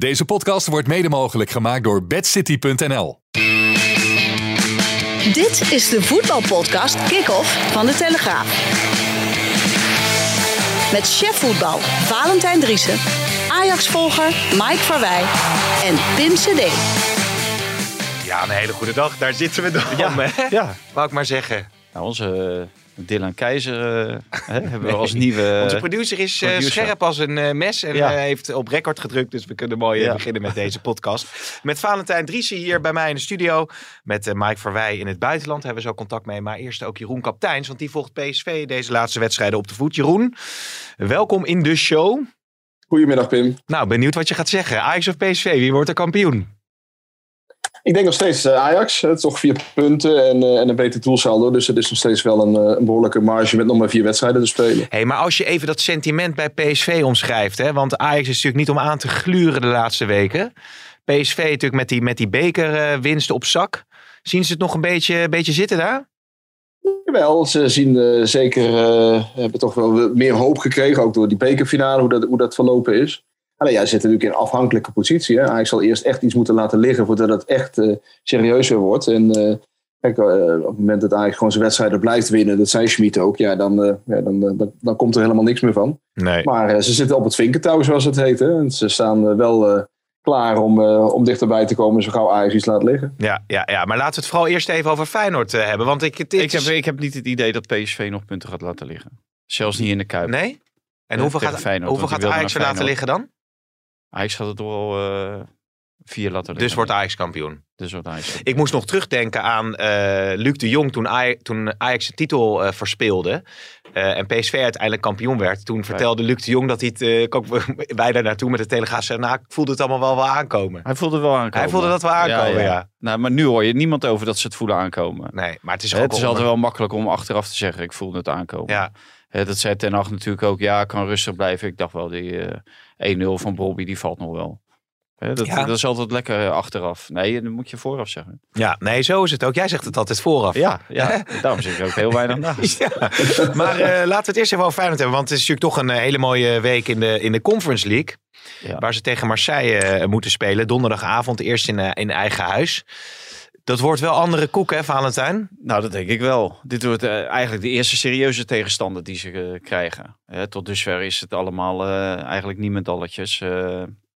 Deze podcast wordt mede mogelijk gemaakt door bedcity.nl. Dit is de voetbalpodcast Kick-Off van de Telegraaf. Met chef voetbal Valentijn Driessen, Ajax-volger Mike Verwij en Pim CD. Ja, een hele goede dag. Daar zitten we dan, Ja, hè? ja. Wou ik maar zeggen. Nou, onze eh, Dylan Keizer eh, hè, hebben we als nieuwe... Onze producer is eh, producer. scherp als een eh, mes en Ja. eh, heeft op record gedrukt. Dus we kunnen mooi Ja. beginnen met deze podcast. Met Valentijn Driessen hier bij mij in de studio. Met Mike Verwij in het buitenland hebben we zo contact mee. Maar eerst ook Jeroen Kapteins, want die volgt PSV deze laatste wedstrijden op de voet. Jeroen, welkom in de show. Goedemiddag Pim. Nou, benieuwd wat je gaat zeggen. Ajax of PSV, wie wordt er kampioen? Ik denk nog steeds eh, Ajax. Het toch vier punten en, eh, en een beter doelsaldo. Dus het is nog steeds wel een, eh, een behoorlijke marge met nog maar vier wedstrijden te spelen. Hey, maar als je even dat sentiment bij PSV omschrijft, hè, want Ajax is natuurlijk niet om aan te gluren de laatste weken. PSV natuurlijk met die, met die bekerwinst op zak. Zien ze het nog een beetje, beetje zitten daar? Jawel, ze zien zeker, hebben toch wel meer hoop gekregen. Ook door die bekerfinale, hoe dat, hoe dat verlopen is. Alleen ja, ze zitten natuurlijk in een afhankelijke positie. Hè. Ajax zal eerst echt iets moeten laten liggen voordat het echt eh, serieuzer wordt. En eh, kijk, eh, op het moment dat Ajax gewoon zijn wedstrijden blijft winnen, dat zei Schmid ook, ja, dan, eh, ja, dan, dan, dan komt er helemaal niks meer van. Nee. Maar eh, ze zitten op het vinkentouw, zoals het heet. Hè. En ze staan wel eh, klaar om, eh, om dichterbij te komen zo gauw Ajax iets laat liggen. Ja, ja, ja, maar laten we het vooral eerst even over Feyenoord eh, hebben. Want ik, het ik, heb, ik heb niet het idee dat PSV nog punten gaat laten liggen. Zelfs niet in de Kuip. Nee? En Ja, hoeveel gaat, Feyenoord, hoeveel gaat Ajax er laten liggen dan? Ajax gaat het toch wel eh, vier laten liggen. Dus wordt Ajax kampioen. Dus wordt Ajax. Ik moest nog terugdenken aan eh, Luc de Jong toen Ajax, toen Ajax de titel eh, verspeelde. en PSV uiteindelijk kampioen werd. Toen vertelde Luc de Jong dat hij het... ook, wij daar naartoe met de Telegraaf zeiden... Nou, ik voelde het allemaal wel wel aankomen. Hij voelde wel aankomen. Hij voelde dat wel aankomen, ja. Nou, maar nu hoor je niemand over dat ze het voelen aankomen. Nee, maar het is ook het is altijd wel makkelijk om achteraf te zeggen, ik voelde het aankomen. Ja, dat zei Ten Hag natuurlijk ook, ja, kan rustig blijven. Ik dacht wel, die eh 1-0 van Bobby, die valt nog wel. Dat, Ja. dat is altijd lekker eh, achteraf. Nee, dat moet je vooraf zeggen. ja, nee, zo is het ook. Jij zegt het altijd vooraf. Ja, ja. daarom zit ik ook heel weinig naast. Ja, maar eh, laten we het eerst even over Feyenoord hebben. Want het is natuurlijk toch een eh, hele mooie week in de, in de Conference League. Ja. Waar ze tegen Marseille eh, moeten spelen. Donderdagavond eerst in, eh, in eigen huis. Dat wordt wel andere koek, hè, Valentijn? Nou, dat denk ik wel. Dit wordt eh, eigenlijk de eerste serieuze tegenstander die ze eh, krijgen. Tot dusver is het allemaal eh, eigenlijk niemendalletjes.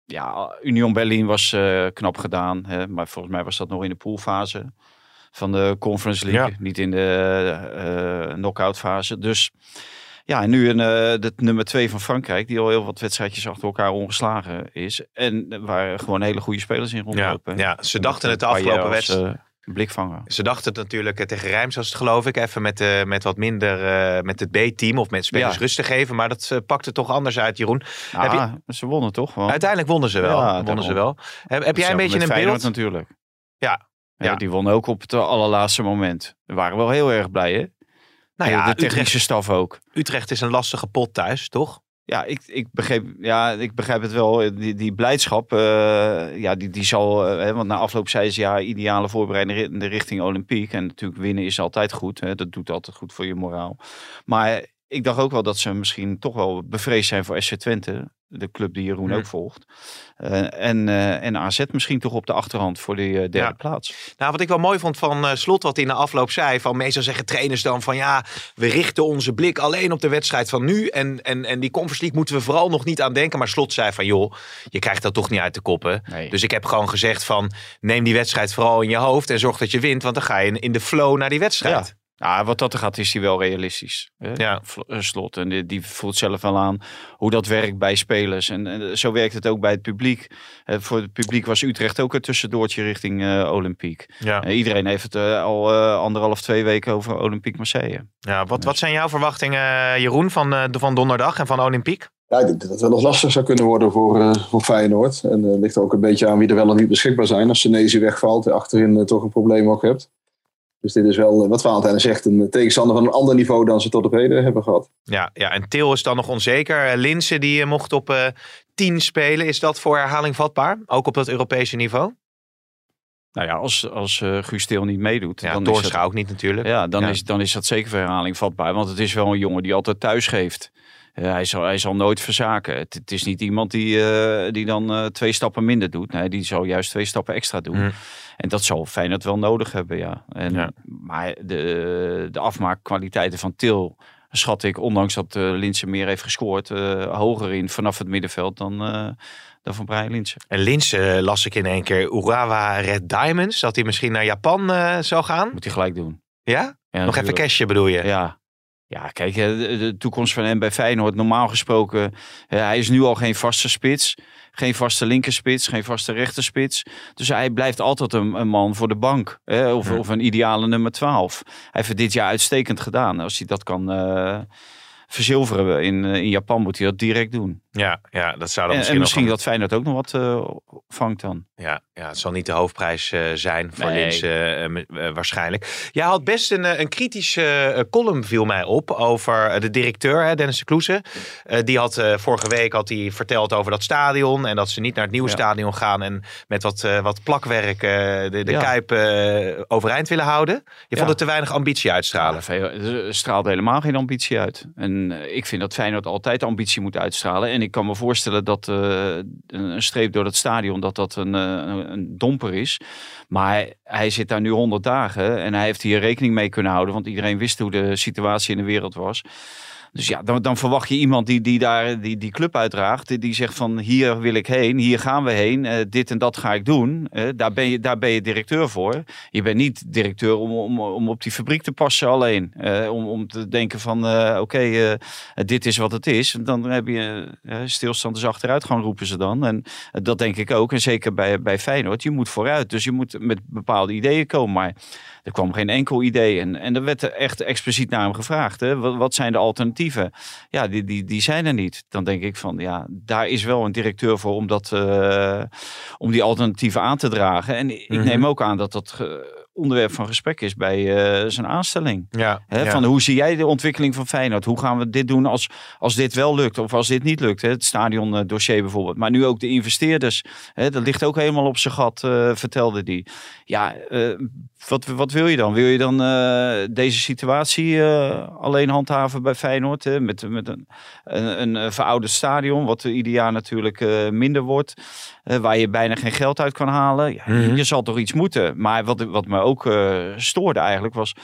Ja, Union Berlin was knap gedaan. Hè, maar volgens mij was dat nog in de poolfase van de Conference League. Ja. Niet in de knock-out fase. Dus ja, en nu een, de nummer twee van Frankrijk. Die al heel wat wedstrijdjes achter elkaar ongeslagen is. En waar gewoon hele goede spelers in rondlopen. ja, ze dachten het de afgelopen wedstrijd. Blikvanger. Ze dachten het natuurlijk eh, tegen Rijms, was het geloof ik. Even met, eh, met wat minder, eh, met het B-team of met spelers Ja. rust te geven. Maar dat pakte toch anders uit, Jeroen. Heb Ah, ze wonnen toch? gewoon? Uiteindelijk wonnen ze wel. Ja, wonnen daarom. ze wel. Heb, heb jij een beetje een Feyenoord beeld? natuurlijk. Ja. Ja, Ja. Die wonnen ook op het allerlaatste moment. We waren wel heel erg blij, hè? Nou ja, de technische Utrecht, staf ook. Utrecht is een lastige pot thuis, toch? Ja, ik, ik, begreep, ja, ik begrijp het wel. Die, die blijdschap, eh, ja, die, die zal... eh, hè, want na afloop zei ze, ja, ideale voorbereiding ri- de richting Olympiek. En natuurlijk winnen is altijd goed. Hè, dat doet altijd goed voor je moraal. Maar ik dacht ook wel dat ze misschien toch wel bevreesd zijn voor SC Twente. De club die Jeroen Hmm. ook volgt. Eh, en, eh, en AZ misschien toch op de achterhand voor die eh, derde Ja. plaats. Nou, wat ik wel mooi vond van Slot, wat hij in de afloop zei. Van meestal zeggen trainers dan van ja, we richten onze blik alleen op de wedstrijd van nu. En, en, en die Conference League moeten we vooral nog niet aan denken. Maar Slot zei van joh, je krijgt dat toch niet uit de koppen. Nee. Dus ik heb gewoon gezegd van neem die wedstrijd vooral in je hoofd. En zorg dat je wint, want dan ga je in, in de flow naar die wedstrijd. Ja, wat dat er gaat, is hij wel realistisch. Hè? Ja. Vl- eh, Slot. En die, die voelt zelf wel aan hoe dat werkt bij spelers. En, en zo werkt het ook bij het publiek. Eh, voor het publiek was Utrecht ook een tussendoortje richting eh, Olympiek. Ja. Eh, iedereen heeft het eh, al eh, anderhalf, twee weken over Olympiek Marseille. Ja, wat, wat zijn jouw verwachtingen, Jeroen, van, eh, de- van donderdag en van Olympiek? Ja, ik denk dat het wel nog lastig zou kunnen worden voor, eh, voor Feyenoord. En het ligt er ook een beetje aan wie er wel en niet beschikbaar zijn. Als Senezi wegvalt, achterin eh, toch een probleem ook hebt. Dus dit is wel, eh, wat Valentijn zegt, een tegenstander van een ander niveau dan ze tot op heden hebben gehad. Ja, ja, en Til is dan nog onzeker. Eh, Linse die eh, mocht op eh 10 spelen. Is dat voor herhaling vatbaar? Ook op dat Europese niveau? Nou ja, als, als eh Guus Til niet meedoet, Ja, dan, is Doorstra ook niet natuurlijk. dat, ja, dan, Ja. Is, dan is dat zeker voor herhaling vatbaar. Want het is wel een jongen die altijd thuis geeft. eh, hij, zal, hij zal nooit verzaken. Het, het is niet iemand die, eh, die dan eh, twee stappen minder doet. Nee, die zal juist twee stappen extra doen. Mhm. En dat zal Feyenoord wel nodig hebben, ja. En, Ja. Maar de, de afmaakkwaliteiten van Til schat ik, ondanks dat uh, Linse meer heeft gescoord, eh, hoger in vanaf het middenveld dan, eh, dan van Brian Linse. En Lins eh, las ik in één keer Urawa Red Diamonds. Dat hij misschien naar Japan eh, zou gaan. Moet hij gelijk doen. Ja? Ja, Nog even cashje bedoel je? Ja. Ja, kijk, eh, de, toekomst van hem bij Feyenoord, normaal gesproken, eh, hij is nu al geen vaste spits. Geen vaste linkerspits, geen vaste rechterspits. Dus hij blijft altijd een, een man voor de bank. Hè? Of, Ja. of een ideale nummer 12. Hij heeft dit jaar uitstekend gedaan. Als hij dat kan eh, verzilveren in, eh, in Japan, moet hij dat direct doen. Ja, ja, dat zou dan En, misschien, en misschien dat Feyenoord ook nog wat eh, vangt dan. ja, ja, het zal niet de hoofdprijs eh, zijn voor Nee. Lins waarschijnlijk. Jij had best een, een kritische column, viel mij op, over de directeur, hè, Dennis de Kloeze. Die had vorige week had hij verteld over dat stadion en dat ze niet naar het nieuwe Ja. stadion gaan en met wat, wat plakwerk de, de Ja. Kuip overeind willen houden. Je Ja. vond het te weinig ambitie uitstralen. Er straalt helemaal geen ambitie uit. En eh, ik vind dat Feyenoord altijd ambitie moet uitstralen. En ik kan me voorstellen dat eh, een streep door het stadion, dat dat een, eh, een, een domper is. Maar hij zit daar nu 100 dagen en hij heeft hier rekening mee kunnen houden. Want iedereen wist hoe de situatie in de wereld was. Dus ja, dan, dan verwacht je iemand die, die daar die, die club uitdraagt. Die, die zegt van hier wil ik heen, hier gaan we heen. eh, dit en dat ga ik doen. Eh, daar, ben je, daar ben je directeur voor. Je bent niet directeur om, om, om op die fabriek te passen alleen. Eh, om, om te denken van oké, dit is wat het is. Dan heb je eh, stilstand is achteruit gaan roepen ze dan. En dat denk ik ook. En zeker bij, bij Feyenoord. Je moet vooruit. Dus je moet met bepaalde ideeën komen. Maar er kwam geen enkel idee. En, en er werd er echt expliciet naar hem gevraagd. Hè? Wat, wat zijn de alternatieven? Ja, die, die, die zijn er niet. Dan denk ik van ja, daar is wel een directeur voor om, dat, eh, om die alternatieven aan te dragen. En ik Mhm. neem ook aan dat dat onderwerp van gesprek is bij eh, zijn aanstelling. Ja. Van hoe zie jij de ontwikkeling van Feyenoord? Hoe gaan we dit doen als, als dit wel lukt of als dit niet lukt? Hè? Het stadion eh, dossier bijvoorbeeld. Maar nu ook de investeerders. Hè? Dat ligt ook helemaal op zijn gat, eh, vertelde die. Ja, wat, wat wil je dan? Wil je dan deze situatie alleen handhaven bij Feyenoord? Hè? Met, met een, een, een verouderd stadion, wat ieder jaar natuurlijk minder wordt. waar je bijna geen geld uit kan halen. Ja, Mhm. Je zal toch iets moeten. Maar wat, wat me ook eh, stoorde eigenlijk was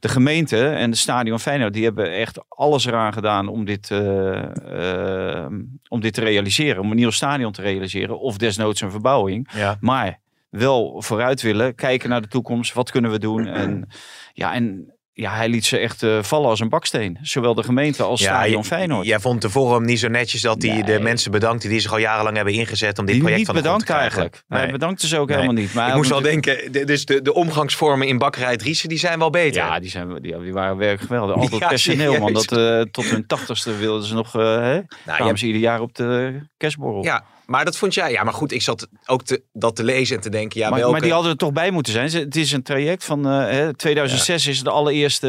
de gemeente en de stadion Feyenoord, die hebben echt alles eraan gedaan om dit, eh, eh, om dit te realiseren. Om een nieuw stadion te realiseren. Of desnoods een verbouwing. Ja. Maar wel vooruit willen, kijken naar de toekomst. Wat kunnen we doen? En ja, en ja, hij liet ze echt eh, vallen als een baksteen. Zowel de gemeente als stadion j- Feyenoord. Jij vond de forum niet zo netjes dat hij de mensen bedankte die zich al jarenlang hebben ingezet om dit die project niet van de grond te bedankt krijgen. eigenlijk. Hij Nee. bedankte ze ook Nee. helemaal niet. Maar Ik hij moest wel moet- denken, de- dus de, de omgangsvormen in bakkerij Driessen, die zijn wel beter. Ja, die, zijn, die, die waren werk geweldig. Altijd Ja, personeel, man. Dat, eh, tot hun tachtigste wilden ze nog... eh hè? nou, je- ze ieder jaar op de kerstborrel. ja, maar dat vond jij. Ja, maar goed, ik zat ook te, dat te lezen en te denken, ja, maar, welke... maar die hadden er toch bij moeten zijn. Het is een traject van eh, hè, 2006 is het de allereerste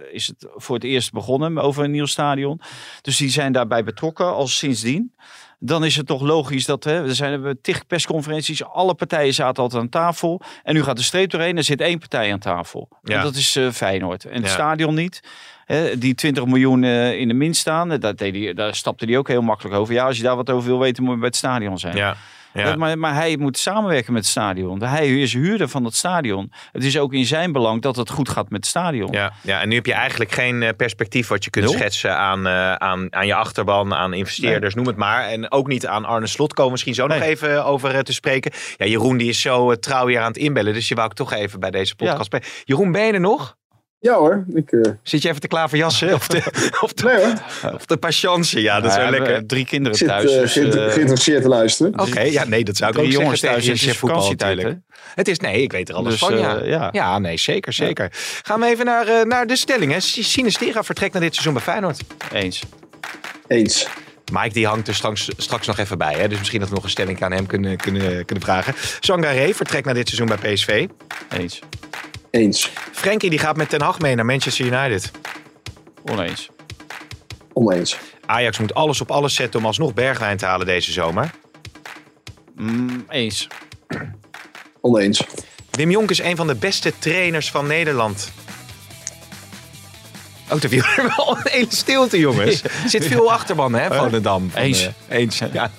eh, is het voor het eerst begonnen over een nieuw stadion. Dus die zijn daarbij betrokken als sindsdien. Dan is het toch logisch dat hè, er zijn hebben tig persconferenties. Alle partijen zaten altijd aan tafel. En nu gaat de streep doorheen. Er zit één partij aan tafel. Ja. En dat is eh, Feyenoord. En het Ja. stadion niet. Hè, die 20 miljoen eh, in de min staan. eh, Daar, deed hij, daar stapte hij ook heel makkelijk over. Ja, als je daar wat over wil weten, moet je bij het stadion zijn. Ja, Maar, maar hij moet samenwerken met het stadion. Hij is huurder van het stadion. Het is ook in zijn belang dat het goed gaat met het stadion. Ja, ja, en nu heb je eigenlijk geen eh, perspectief wat je kunt schetsen aan, aan, aan je achterban, aan investeerders, noem het maar. En ook niet aan Arne Slot komen misschien zo nog even over te spreken. Ja, Jeroen die is zo trouw hier aan het inbellen, dus je wou ik toch even bij deze podcast Ja. Jeroen, ben je er nog? Ja hoor, ik... eh, Zit je even te klaverjassen? Of de, of de, nee hoor, of de patience? Ja, dat Ja, hebben lekker. Drie kinderen zit thuis. eh, dus, eh, geïnteresseerd te luisteren. Oké, ja, nee, dat zou ik drie ook zeggen jongens tegen thuis. je Het is voetbal vakantietijd, hè? Het is, nee, ik weet er alles Dus, van, ja. ja. ja. nee, zeker, zeker. Gaan we even naar, eh, naar de stellingen. Sinistera vertrekt naar dit seizoen bij Feyenoord. Eens. Eens. Mike die hangt er straks, straks nog even bij. Hè? Dus misschien dat we nog een stelling aan hem kunnen, kunnen, kunnen vragen. Sangaré vertrekt naar dit seizoen bij PSV. Eens. Eens. Frenkie die gaat met Ten Hag mee naar Manchester United. Oneens. Oneens. Ajax moet alles op alles zetten om alsnog Bergwijn te halen deze zomer. Mm, eens. Oneens. Wim Jonk is een van de beste trainers van Nederland. Ook de viel er wel een hele stilte, jongens. Er zit veel achterban, hè. Van, Eens. eh, eens, ja.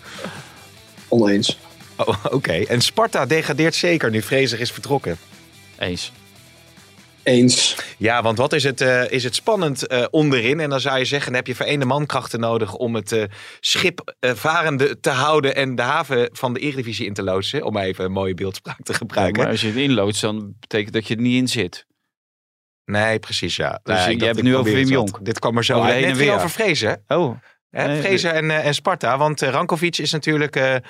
Oneens. Oh, Oké, en Sparta degradeert zeker nu Vrezer is vertrokken. Eens. Eens. Ja, want wat is het, eh, is het spannend eh, onderin? En dan zou je zeggen, dan heb je vereende mankrachten nodig om het eh, schip eh, varende te houden en de haven van de Eredivisie in te loodsen. Om even een mooie beeldspraak te Ja, gebruiken. maar als je het inloodst, dan betekent dat je er niet in zit. Nee, precies, ja. Dus Nee, je hebt nu over Wim. Jonk. Dit kwam er zo Over uit. heen en Net over Vrezen. Oh, Hè, Vrezen en, eh, en Sparta. Want Rankovic is natuurlijk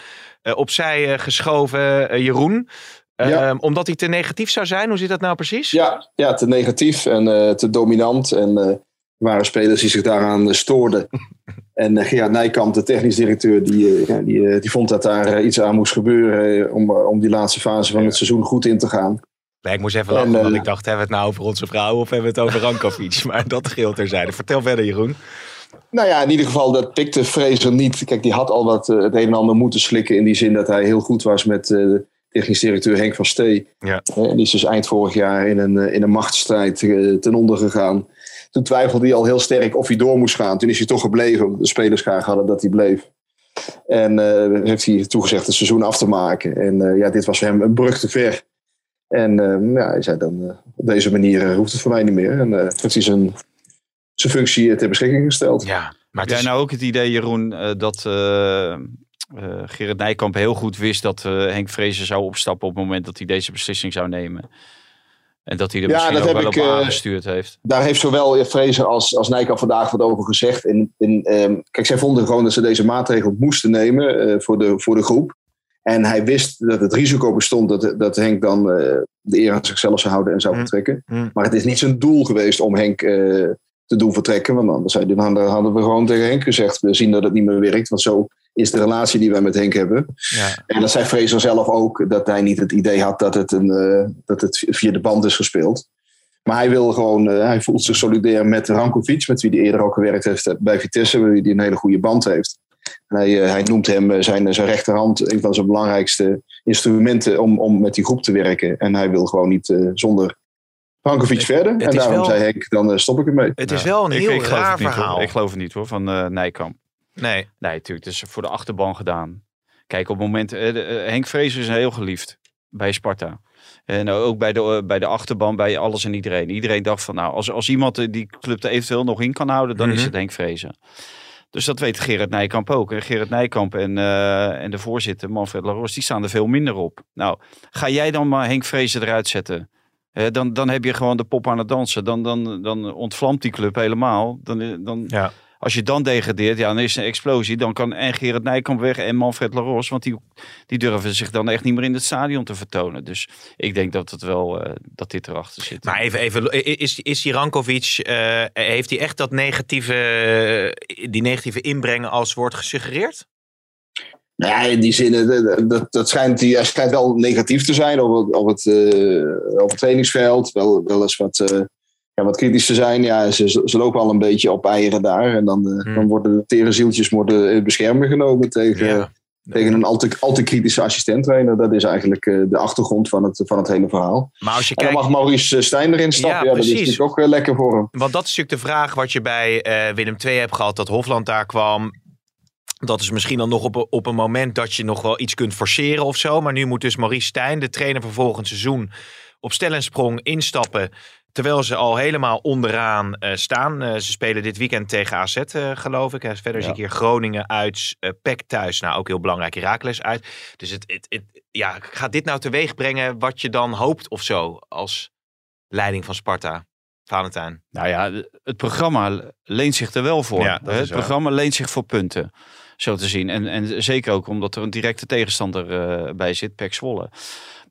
opzij eh, geschoven, Jeroen. Eh, Ja. Omdat hij te negatief zou zijn. Hoe zit dat nou precies? Ja, ja, te negatief en eh, te dominant. En er waren spelers die zich daaraan stoorden. en uh, Gerard Nijkamp, de technisch directeur, die, die, die vond dat daar iets aan moest gebeuren. om, om die laatste fase van het seizoen goed in te gaan. Nee, ik moest even lachen, En, want ik dacht, hebben we het nou over onze vrouw of hebben we het over Rankovic? maar dat scheelt terzijde. Vertel verder, Jeroen. Nou ja, in ieder geval, dat pikte Fraser niet. Kijk, die had al wat het een en ander moeten slikken. In die zin dat hij heel goed was met technisch directeur Henk van Stee. Ja. Eh, en die is dus eind vorig jaar in een, eh, in een machtsstrijd eh, ten onder gegaan. Toen twijfelde hij al heel sterk of hij door moest gaan. Toen is hij toch gebleven, omdat de spelers graag hadden dat hij bleef. En eh, heeft hij toegezegd het seizoen af te maken. En eh, ja, dit was voor hem een brug te ver. En eh, ja, hij zei dan, op deze manier hoeft het voor mij niet meer. En eh, heeft hij zijn, zijn functie ter beschikking gesteld. Ja, maar jij is... nou ook het idee, Jeroen, eh, dat eh eh, Gerrit Nijkamp heel goed wist dat eh, Henk Vrezen zou opstappen op het moment dat hij deze beslissing zou nemen? En dat hij er Ja, misschien dat ook wel op ik, eh, aangestuurd heeft. daar heeft zowel Fraser als, als Nijkamp vandaag wat over gezegd. En, en, ehm, kijk, zij vonden gewoon dat ze deze maatregel moesten nemen eh, voor, de, voor de groep. En hij wist dat het risico bestond dat, dat Henk dan eh, de eer aan zichzelf zou houden en zou Mm. vertrekken. Mm. Maar het is niet zijn doel geweest om Henk eh, te doen vertrekken. Want anders zei- dan hadden, hadden we gewoon tegen Henk gezegd: we zien dat het niet meer werkt. Want zo is de relatie die wij met Henk hebben. Ja. En dat zei Fraser zelf ook, dat hij niet het idee had dat het, een, eh, dat het via de band is gespeeld. Maar hij wil gewoon, eh, hij voelt zich solidair met Rankovic, met wie hij eerder ook gewerkt heeft bij Vitesse, met wie hij een hele goede band heeft. En hij, eh, hij noemt hem zijn, zijn rechterhand, een van zijn belangrijkste instrumenten om, om met die groep te werken. En hij wil gewoon niet eh, zonder Rankovic verder. het En daarom wel- zei Henk, dan stop ik ermee. Het is Ja. wel een Ik- heel ik raar hoor. verhaal. Ik geloof het niet hoor, van eh, Nijkamp. Nee. Nee, natuurlijk. Het is voor de achterban gedaan. Kijk, op het moment... eh, de- eh, Henk Vrezen is heel geliefd bij Sparta. En ook bij de, eh, bij de achterban, bij alles en iedereen. Iedereen dacht van, nou, als, als iemand eh, die club er eventueel nog in kan houden, dan is Mhm. het Henk Vrezen. Dus dat weet Gerard Nijkamp ook. En Gerard Nijkamp en, eh, en de voorzitter, Manfred Laros, die staan er veel minder op. Nou, ga jij dan maar Henk Vrezen eruit zetten? Eh, dan, dan heb je gewoon de pop aan het dansen. Dan, dan, dan ontvlamt die club helemaal. Dan, eh, dan, Ja. Als je dan degradeert, ja, dan is een explosie. Dan kan en Gerard Nijkamp weg en Manfred Laros. Want die, die durven zich dan echt niet meer in het stadion te vertonen. Dus ik denk dat, het wel, eh, dat dit erachter zit. Maar even, even is, is die Rankovic, eh, heeft hij echt dat negatieve, die negatieve inbreng als wordt gesuggereerd? Nou ja, in die zin, eh, dat, dat, dat schijnt, hij schijnt wel negatief te zijn op het, op het, eh, op het trainingsveld. Wel, wel eens wat, eh, ja, wat kritisch te zijn. Ja, ze, ze lopen al een beetje op eieren daar. En dan, eh, Hmm. dan worden de tere zieltjes worden in bescherming genomen tegen, Ja. tegen een al te, al te kritische assistent-trainer. Dat is eigenlijk eh, de achtergrond van het, van het hele verhaal. Maar als je En dan kijkt, mag Maurice Stijn erin stappen. Ja, Ja, dat is natuurlijk ook lekker voor hem. want dat is natuurlijk de vraag wat je bij eh, Willem II hebt gehad, dat Hofland daar kwam. Dat is misschien dan nog op, een- op een moment dat je nog wel iets kunt forceren of zo. Maar nu moet dus Maurice Stijn, de trainer voor volgend seizoen, op stel en sprong instappen. Terwijl ze al helemaal onderaan eh, staan. Eh, ze spelen dit weekend tegen AZ, eh, geloof ik. En verder zie ik hier Groningen uit, PEC thuis. Nou, ook heel belangrijk, Heracles uit. Dus het, het, het, ja, gaat dit nou teweeg brengen wat je dan hoopt of zo als leiding van Sparta? Valentijn. Nou ja, het programma leent zich er wel voor. Ja, dat het programma leent zich voor punten, zo te zien. En, en zeker ook omdat er een directe tegenstander bij zit, Pek Zwolle.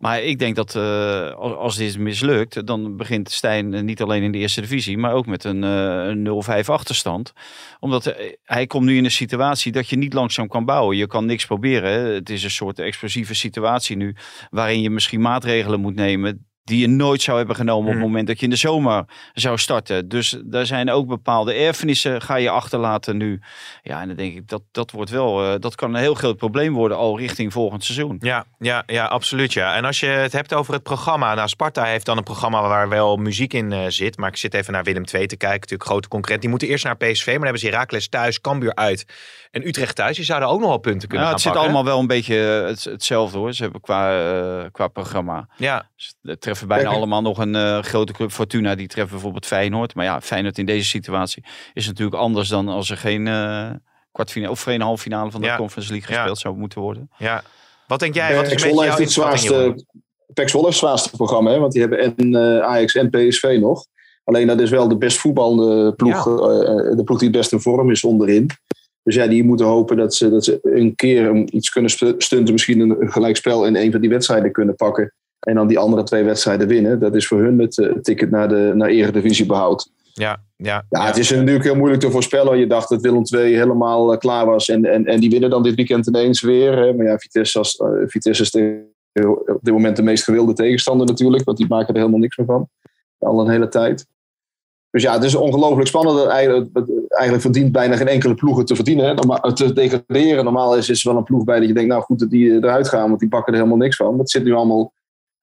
Maar ik denk dat eh, als, dit mislukt, dan begint Stijn eh, niet alleen in de eerste divisie, maar ook met een, eh, een 0-5 achterstand. Omdat eh, hij komt nu in een situatie dat je niet langzaam kan bouwen. Je kan niks proberen. Het is een soort explosieve situatie nu, waarin je misschien maatregelen moet nemen die je nooit zou hebben genomen op het Hmm. moment dat je in de zomer zou starten. Dus daar zijn ook bepaalde erfenissen ga je achterlaten nu. Ja, en dan denk ik dat dat wordt wel, eh, dat kan een heel groot probleem worden al richting volgend seizoen. Ja, ja, ja, absoluut. Ja. En als je het hebt over het programma. Nou, Sparta heeft dan een programma waar wel muziek in eh, zit. Maar ik zit even naar Willem II te kijken. Natuurlijk grote concurrent. Die moeten eerst naar PSV. Maar dan hebben ze Heracles thuis, Cambuur uit. En Utrecht thuis. Die zouden ook nog wel punten kunnen Ja, gaan het zit allemaal wel een beetje eh, het, hetzelfde hoor. Ze hebben qua, qua programma. Ja, Ze treffen bijna allemaal nog een eh, grote club. Fortuna, die treffen bijvoorbeeld Feyenoord. Maar ja, Feyenoord in deze situatie is natuurlijk anders dan als er geen eh kwartfinale of geen halve finale van de Ja. Conference League Ja. gespeeld zou moeten worden. ja. Wat denk jij? Wat is Pek een beetje Zwolle jouw heeft het zwaarste, Pek heeft het zwaarste programma, hè? want die hebben en eh, Ajax en PSV nog. Alleen dat is wel de best voetballende ploeg, eh, de ploeg die het best in vorm is onderin. Dus ja, die moeten hopen dat ze, dat ze een keer iets kunnen stu- stunten, misschien een, een gelijkspel in een van die wedstrijden kunnen pakken. En dan die andere twee wedstrijden winnen. Dat is voor hun het eh, ticket naar de naar Eredivisie behoud. Ja, ja, Ja, het is natuurlijk heel moeilijk te voorspellen. Je dacht dat Willem II helemaal eh, klaar was. En, en, en die winnen dan dit weekend ineens weer. Hè. Maar ja, Vitesse, als, eh, Vitesse is de- op dit moment de meest gewilde tegenstander natuurlijk. Want die maken er helemaal niks meer van. Al een hele tijd. Dus ja, het is ongelooflijk spannend. Eigenlijk, eigenlijk verdient bijna geen enkele ploeg te verdienen. Hè. Normaal- te degraderen. Normaal is, is er wel een ploeg bij dat je denkt, nou goed dat die eruit gaan. Want die pakken er helemaal niks van. Het zit nu allemaal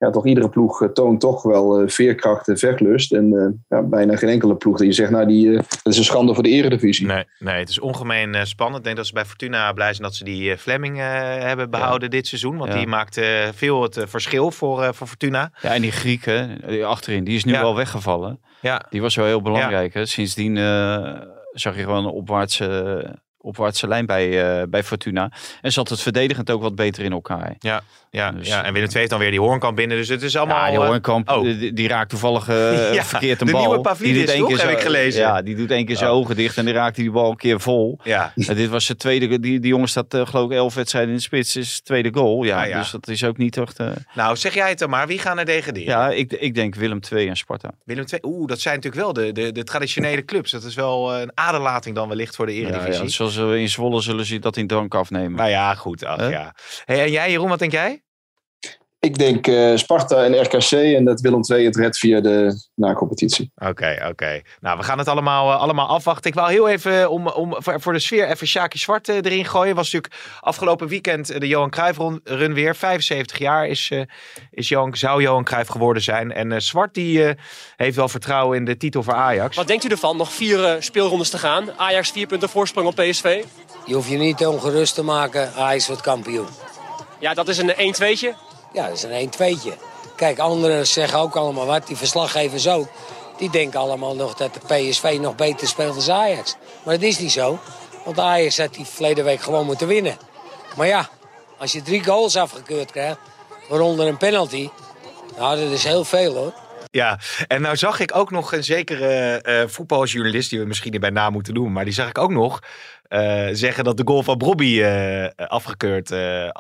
ja, toch iedere ploeg eh, toont toch wel eh, veerkracht en vechtlust. En eh, ja, bijna geen enkele ploeg die je zegt, nou, die, dat is een schande voor de eredivisie. Nee, nee, het is ongemeen eh, spannend. Ik denk dat ze bij Fortuna blij zijn dat ze die eh, Fleming eh, hebben behouden dit seizoen. Want Ja. die maakt eh, veel het verschil voor, eh, voor Fortuna. Ja, en die Grieken die achterin, die is nu Ja. wel weggevallen. Ja, Die was wel heel belangrijk. Hè? Sindsdien eh, zag je gewoon een opwaartse, opwaartse lijn bij, eh, bij Fortuna. En zat het verdedigend ook wat beter in elkaar. ja, Dus- ja. En Willem II heeft dan weer die hoornkamp binnen. Dus het is allemaal... Ja, die eh, Hoornkamp, oh. die, die raakt toevallig eh, Ja, verkeerd een de bal. nieuwe Pavlidis, Die doet keer Heb zo- ik gelezen. Ja, die doet één keer zijn Oh. ogen dicht en die raakt die bal een keer vol. ja, En dit was zijn tweede, die, die jongen staat eh, geloof ik elf wedstrijden in de spits, is tweede goal. Ja, Ah, ja. dus dat is ook niet echt... eh, nou zeg jij het dan maar. Wie gaan er degraderen? ja, ik, ik denk Willem II en Sparta. Willem II, oeh, dat zijn natuurlijk wel de, de, de traditionele clubs. Dat is wel eh, een aderlating dan wellicht voor de Ja, Eredivisie. We in Zwolle zullen ze dat in drank afnemen. Maar ja, goed. Ach, ja. Hey, en jij Jeroen, wat denk jij? Ik denk eh, Sparta en RKC en dat Willem II het redt via de na-competitie. Oké, oké. Nou, we gaan het allemaal, eh, allemaal afwachten. Ik wou heel even om, om, voor, de sfeer even Sjaki Zwart eh, erin gooien. Was natuurlijk afgelopen weekend eh, de Johan Cruijff run, run weer. 75 jaar is, eh, is Johan, zou Johan Cruijff geworden zijn. En eh, Zwart die eh, heeft wel vertrouwen in de titel voor Ajax. Wat denkt u ervan? Nog vier eh, speelrondes te gaan. Ajax vier punten voorsprong op PSV. Je hoeft je niet ongerust te maken, Ajax wordt kampioen. Ja, dat is een 1-2'tje. Ja, dat is een 1-2'tje. Kijk, anderen zeggen ook allemaal wat, die verslaggevers ook. Die denken allemaal nog dat de PSV nog beter speelt dan Ajax. Maar dat is niet zo, want Ajax had die verleden week gewoon moeten winnen. Maar ja, als je drie goals afgekeurd krijgt, waaronder een penalty... Nou, dat is heel veel hoor. Ja, en nou zag ik ook nog een zekere eh, voetbaljournalist, die we misschien erbij na moeten doen, maar die zag ik ook nog eh, zeggen dat de goal van Bobby eh, afgekeurd eh, eh,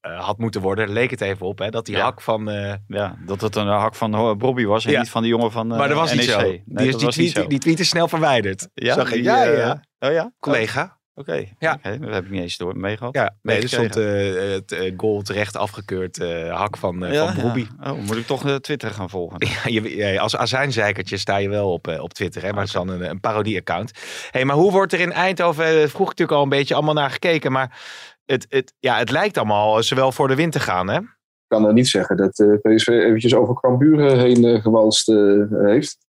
had moeten worden. Leek het even op, hè, dat die Ja. hak van... Ja, dat het een hak van Bobby was en Ja. niet van de jongen van maar dat was NEC. niet zo. Nee, die, is, die, tweet, die tweet is snel verwijderd. Ja, zag ik. die, ja, ja. Oh ja? Collega. Oké. Ja. Dat heb ik niet eens door meegehad. Ja, nee, er stond eh, het eh, goal terecht afgekeurd. eh, hak van, eh, Ja, van ja. Oh, moet ik toch Twitter gaan volgen? Ja, je, als azijnzeikertje sta je wel op, op Twitter, hè? maar het is dan een, een parodie-account. Hey, maar hoe wordt er in Eindhoven, vroeg ik natuurlijk al een beetje allemaal naar gekeken, maar het, het, ja, het lijkt allemaal zowel voor de wind te gaan, hè? Ik kan er niet zeggen dat eh, PSV eventjes over Cambuur heen gewalst eh, heeft.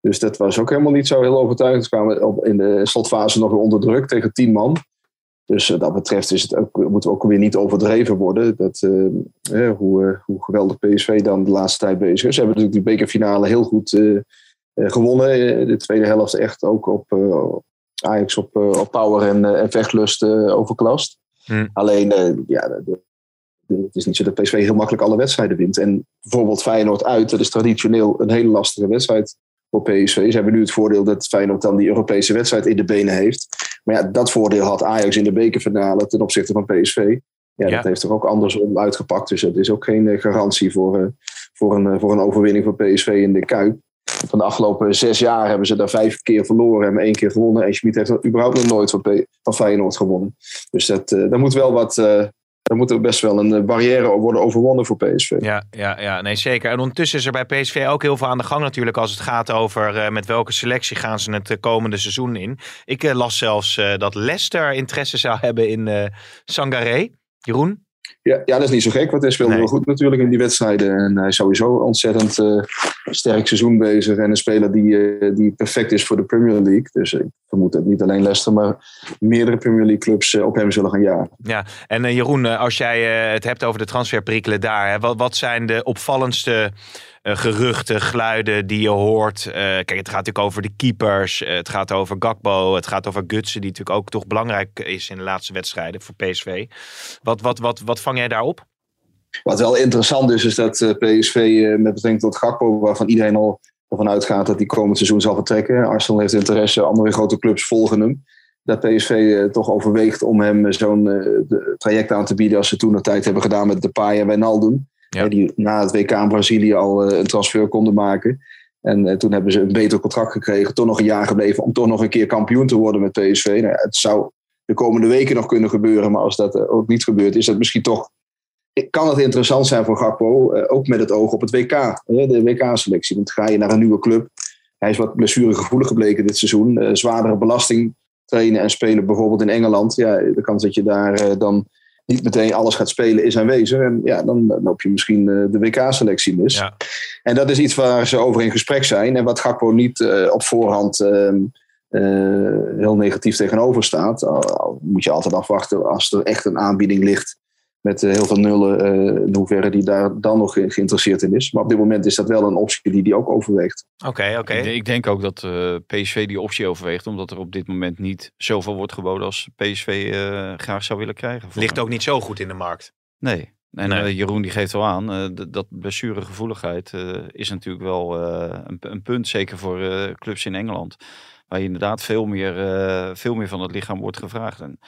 Dus dat was ook helemaal niet zo heel overtuigend. Ze kwamen op, in de slotfase nog weer onder druk tegen tien man. Dus wat dat betreft is het ook, moeten we ook weer niet overdreven worden. Dat, eh, eh, hoe, eh, hoe geweldig PSV dan de laatste tijd bezig is. Ze hebben natuurlijk die bekerfinale heel goed eh, eh, gewonnen. Eh, de tweede helft echt ook op eh, Ajax op, eh, op power en, eh, en vechtlust eh, overklast. Hmm. Alleen, eh, ja, de- de- het is niet zo dat PSV heel makkelijk alle wedstrijden wint. En bijvoorbeeld Feyenoord uit, dat is traditioneel een hele lastige wedstrijd voor PSV. Ze hebben nu het voordeel dat Feyenoord dan die Europese wedstrijd in de benen heeft. Maar ja, dat voordeel had Ajax in de bekerfinale ten opzichte van PSV. Ja, Ja. dat heeft er ook andersom uitgepakt. Dus het is ook geen eh, garantie voor, eh, voor, een, eh, voor een overwinning van PSV in de Kuip. Van de afgelopen zes jaar hebben ze daar vijf keer verloren en één keer gewonnen. En Schmid heeft er überhaupt nog nooit van, P- van Feyenoord gewonnen. Dus dat, daar moet wel wat, daar moet er best wel een eh, barrière worden overwonnen voor PSV. Ja, ja, ja, nee zeker. En ondertussen is er bij PSV ook heel veel aan de gang natuurlijk als het gaat over uh, met welke selectie gaan ze het uh, komende seizoen in. Ik las zelfs dat Leicester interesse zou hebben in Sangaré. Jeroen? Ja, ja, dat is niet zo gek, want hij speelde nee. wel goed natuurlijk in die wedstrijden. En hij is sowieso ontzettend uh, sterk seizoen bezig. En een speler die, uh, die perfect is voor de Premier League. Dus ik vermoed dat niet alleen Leicester, maar meerdere Premier League clubs uh, op hem zullen gaan jagen. Ja, en Jeroen, als jij het hebt over de transferperikelen daar. Hè, wat, wat zijn de opvallendste uh, geruchten, geluiden die je hoort. Uh, kijk, het gaat natuurlijk over de keepers. Uh, het gaat over Gakbo. Het gaat over Gutsen, die natuurlijk ook toch belangrijk is in de laatste wedstrijden voor PSV. Wat, wat, wat, wat vang jij daarop? Wat wel interessant is, is dat PSV met betrekking tot Gakbo, waarvan iedereen al ervan uitgaat dat hij komend seizoen zal vertrekken. Arsenal heeft interesse, andere grote clubs volgen hem. Dat PSV toch overweegt om hem zo'n traject aan te bieden als ze toen de tijd hebben gedaan met Depay en Wijnaldum. Ja. Die na het WK in Brazilië al een transfer konden maken. En uh, toen hebben ze een beter contract gekregen. Toch nog een jaar gebleven om toch nog een keer kampioen te worden met PSV. Nou, het zou de komende weken nog kunnen gebeuren. Maar als dat uh, ook niet gebeurt, is dat misschien toch... Kan het interessant zijn voor Gakpo. Ook met het oog op het WK. de WK-selectie. Want ga je naar een nieuwe club. Hij is wat blessuregevoelig gebleken dit seizoen. zwaardere belasting trainen en spelen bijvoorbeeld in Engeland. Ja, de kans dat je daar dan niet meteen alles gaat spelen is aanwezig. En ja, dan, loop je misschien uh, de WK-selectie mis. Ja. En dat is iets waar ze over in gesprek zijn. En wat Gakpo niet uh, op voorhand uh, heel negatief tegenover staat. Moet je altijd afwachten als er echt een aanbieding ligt. Met heel veel nullen, in hoeverre die daar dan nog geïnteresseerd in is. Maar op dit moment is dat wel een optie die die ook overweegt. Oké, oké. Ik, ik, denk ook dat PSV die optie overweegt. Omdat er op dit moment niet zoveel wordt geboden als PSV graag zou willen krijgen. Ligt ook niet zo goed in de markt. Nee. En nee. Jeroen die geeft wel aan, dat blessuregevoeligheid is natuurlijk wel een, een, punt. Zeker voor clubs in Engeland. Waar je inderdaad veel meer, veel meer van het lichaam wordt gevraagd. En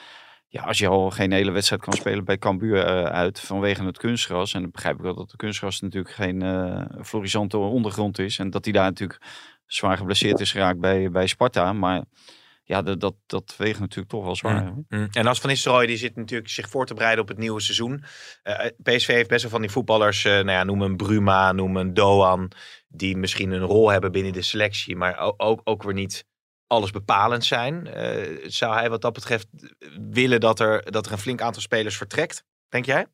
ja, als je al geen hele wedstrijd kan spelen bij Cambuur uh, uit vanwege het kunstgras. En dan begrijp ik wel dat de kunstgras natuurlijk geen uh, florisante ondergrond is. En dat hij daar natuurlijk zwaar geblesseerd is geraakt bij, bij Sparta. Maar ja, dat, dat, dat weegt natuurlijk toch wel zwaar. Mm. Mm. En als Van Nistelrooy, die zit natuurlijk zich voor te bereiden op het nieuwe seizoen. Uh, PSV heeft best wel van die voetballers, nou ja, noem een Bruma, noem een Doan. Die misschien een rol hebben binnen de selectie, maar ook, ook, ook weer niet alles bepalend zijn. Uh, zou hij wat dat betreft willen dat er, dat er een flink aantal spelers vertrekt? Denk jij?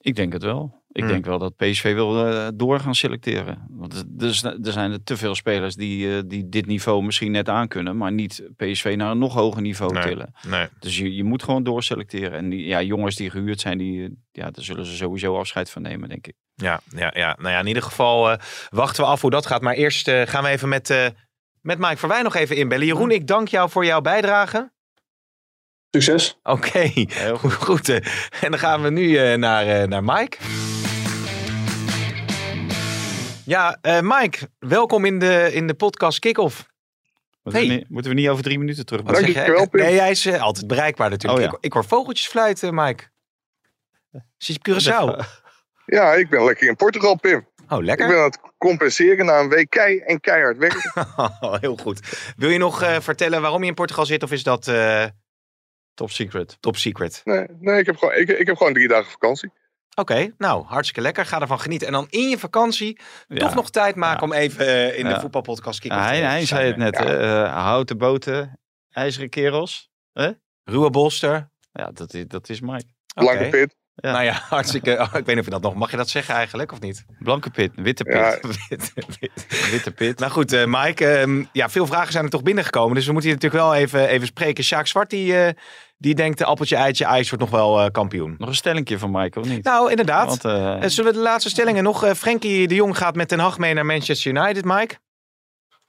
Ik denk het wel. Ik hmm. denk wel dat PSV wil uh, door gaan selecteren. Want er, er zijn er te veel spelers die, uh, die dit niveau misschien net aankunnen, maar niet PSV naar een nog hoger niveau nee, tillen. Nee. Dus je, je moet gewoon doorselecteren. En die, ja, jongens die gehuurd zijn, die, ja, daar zullen ze sowieso afscheid van nemen, denk ik. Ja, ja, ja. Nou ja, in ieder geval uh, wachten we af hoe dat gaat. Maar eerst gaan we even met met Mike Verwij nog even inbellen. Jeroen, ik dank jou voor jouw bijdrage. Succes. Oké, okay. goed. goed. En dan gaan we nu uh, naar, uh, naar Mike. Ja, uh, Mike, welkom in de, in de podcast Kick-Off. Moeten, hey. we niet, moeten we niet over drie minuten terug? Wat zeg jij? Nee, jij is altijd bereikbaar natuurlijk. Oh, ja. ik, ik, hoor vogeltjes fluiten, Mike. Zit je Curaçao? Ja, ik ben lekker in Portugal, Pim. Oh, lekker. Ik ben aan het compenseren na een week kei en keihard werken. Heel goed. Wil je nog uh, vertellen waarom je in Portugal zit of is dat... Uh... Top secret. Top secret. Nee, nee ik, heb gewoon, ik, ik heb gewoon drie dagen vakantie. Oké, okay, nou, hartstikke lekker. Ga ervan genieten. En dan in je vakantie ja. toch nog tijd maken ja. om even uh, in de voetbalpodcast kick Hij, hij zei het net, houten boten, ijzeren kerels. Ruwe bolster. Ja, dat is, dat is Mike. Okay. pit. Ja. Nou ja, hartstikke. Oh, ik weet niet of je dat nog. Mag je dat zeggen eigenlijk of niet? Blanke pit, witte pit. Ja. witte, pit. witte pit. Nou goed, uh, Mike. Uh, ja, veel vragen zijn er toch binnengekomen. Dus we moeten hier natuurlijk wel even, even spreken. Sjaak Zwart, die, uh, die denkt: appeltje, eitje, ijs wordt nog wel kampioen. Nog een stellingje van Mike, of niet? Nou, inderdaad. Want, Zullen we de laatste stellingen nog? Frenkie de Jong gaat met Ten Hag mee naar Manchester United, Mike.